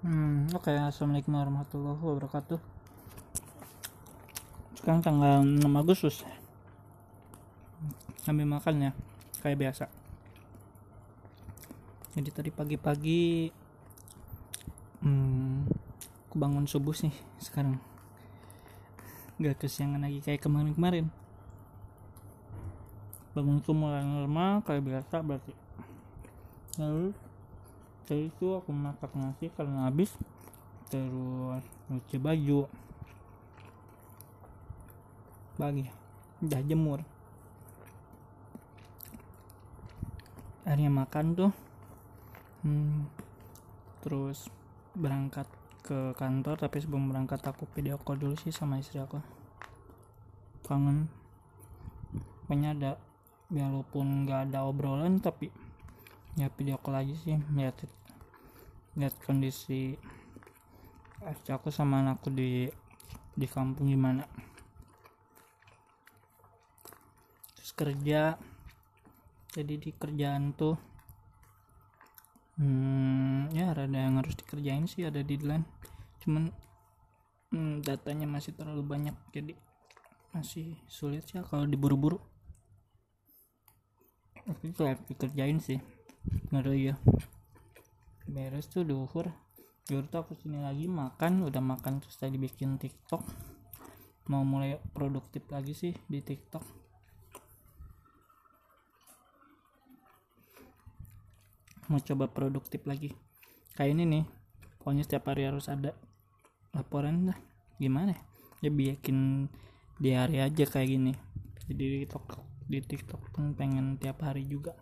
Hmm, oke, assalamualaikum warahmatullahi wabarakatuh. Sekarang tanggal 6 Agustus. Sambil makan ya, kayak biasa. Jadi tadi pagi-pagi, hmm, aku bangun subuh sih sekarang. Gak kesiangan lagi kayak kemarin-kemarin. Bangunku mulai normal kayak biasa berarti. Lalu setelah itu aku masak nasi karena habis terus cuci baju. Pagi udah jemur. Akhirnya makan tuh. Hmm, terus berangkat ke kantor tapi sebelum berangkat aku video call dulu sih sama istri aku. Kangen. Pokoknya ada walaupun nggak ada obrolan tapi ya video call aja sih lihat lihat kondisi aku sama anakku di di kampung gimana. Terus kerja. Jadi di kerjaan tuh hmm, ya ada yang harus dikerjain sih ada deadline. Cuman hmm, datanya masih terlalu banyak jadi masih sulit sih kalau diburu-buru. Itu harus dikerjain sih ngeri ya beres tuh duhur duhur tuh aku sini lagi makan udah makan terus tadi bikin tiktok. Mau mulai produktif lagi sih di tiktok. Mau coba produktif lagi. Kayak ini nih pokoknya setiap hari harus ada laporan lah gimana ya? Ya bikin di hari aja kayak gini. Jadi di tiktok di tiktok pun pengen tiap hari juga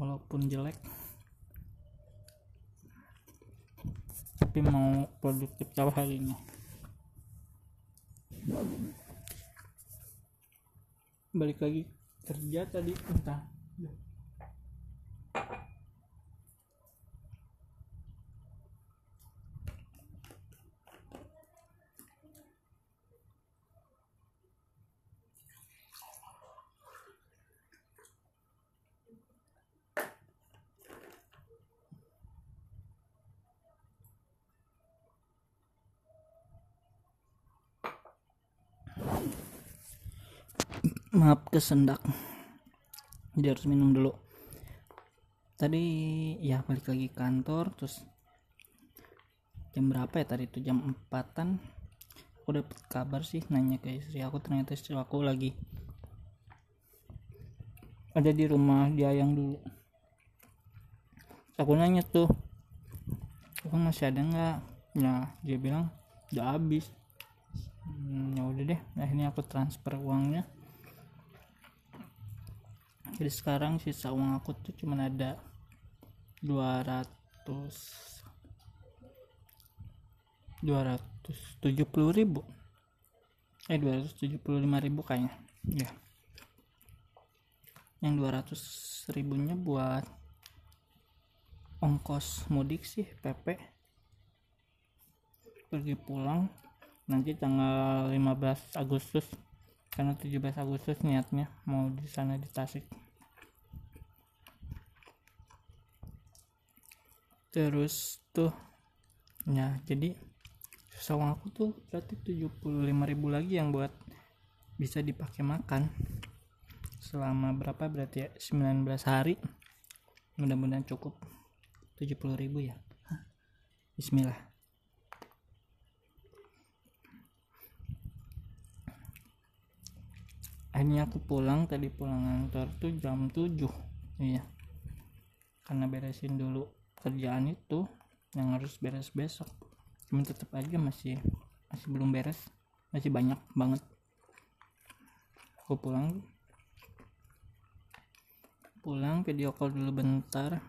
walaupun jelek tapi mau produktif tiap harinya balik lagi kerja tadi entah maaf kesendak. Jadi harus minum dulu. Tadi ya balik lagi kantor terus jam berapa ya tadi itu jam empatan. Aku dapet kabar sih nanya ke istri aku ternyata istri aku lagi ada di rumah dia yang dulu. Aku nanya tuh aku masih ada nggak? Nah dia bilang udah habis. Hmm, ya udah deh akhirnya aku transfer uangnya jadi sekarang sisa uang aku tuh cuma ada 200 270 ribu. Eh 275 ribu kayaknya. Ya yang 200 ribunya buat ongkos mudik sih PP pergi pulang nanti tanggal 15 Agustus karena 17 Agustus niatnya mau di sana di Tasik. Terus tuh ya jadi sawang aku tuh berarti 75.000 lagi yang buat bisa dipakai makan. Selama berapa? Berarti ya 19 hari. Mudah-mudahan cukup 70.000 ya. Bismillah akhirnya aku pulang tadi pulang kantor tuh jam 7 iya. Karena beresin dulu kerjaan itu yang harus beres besok. Cuma tetap aja masih masih belum beres. Masih banyak banget. Aku pulang. Pulang video call dulu bentar.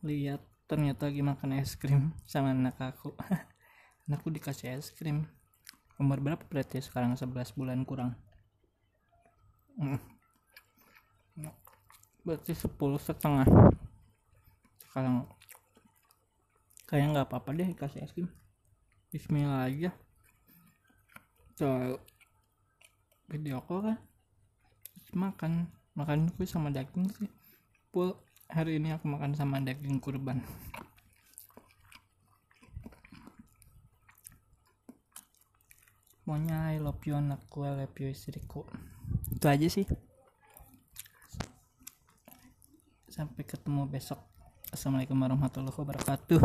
Lihat ternyata lagi makan es krim sama anak aku. Anakku dikasih es krim. Umur berapa berarti sekarang? 11 bulan kurang berarti sepuluh setengah. Sekarang kayak nggak apa-apa deh kasih es krim. Bismillah aja. So video aku kan. Terus makan. Makanku sama daging sih. Full. Hari ini aku makan sama daging kurban. Maunya I love you anakku istriku itu aja sih. Sampai ketemu besok. Assalamualaikum warahmatullahi wabarakatuh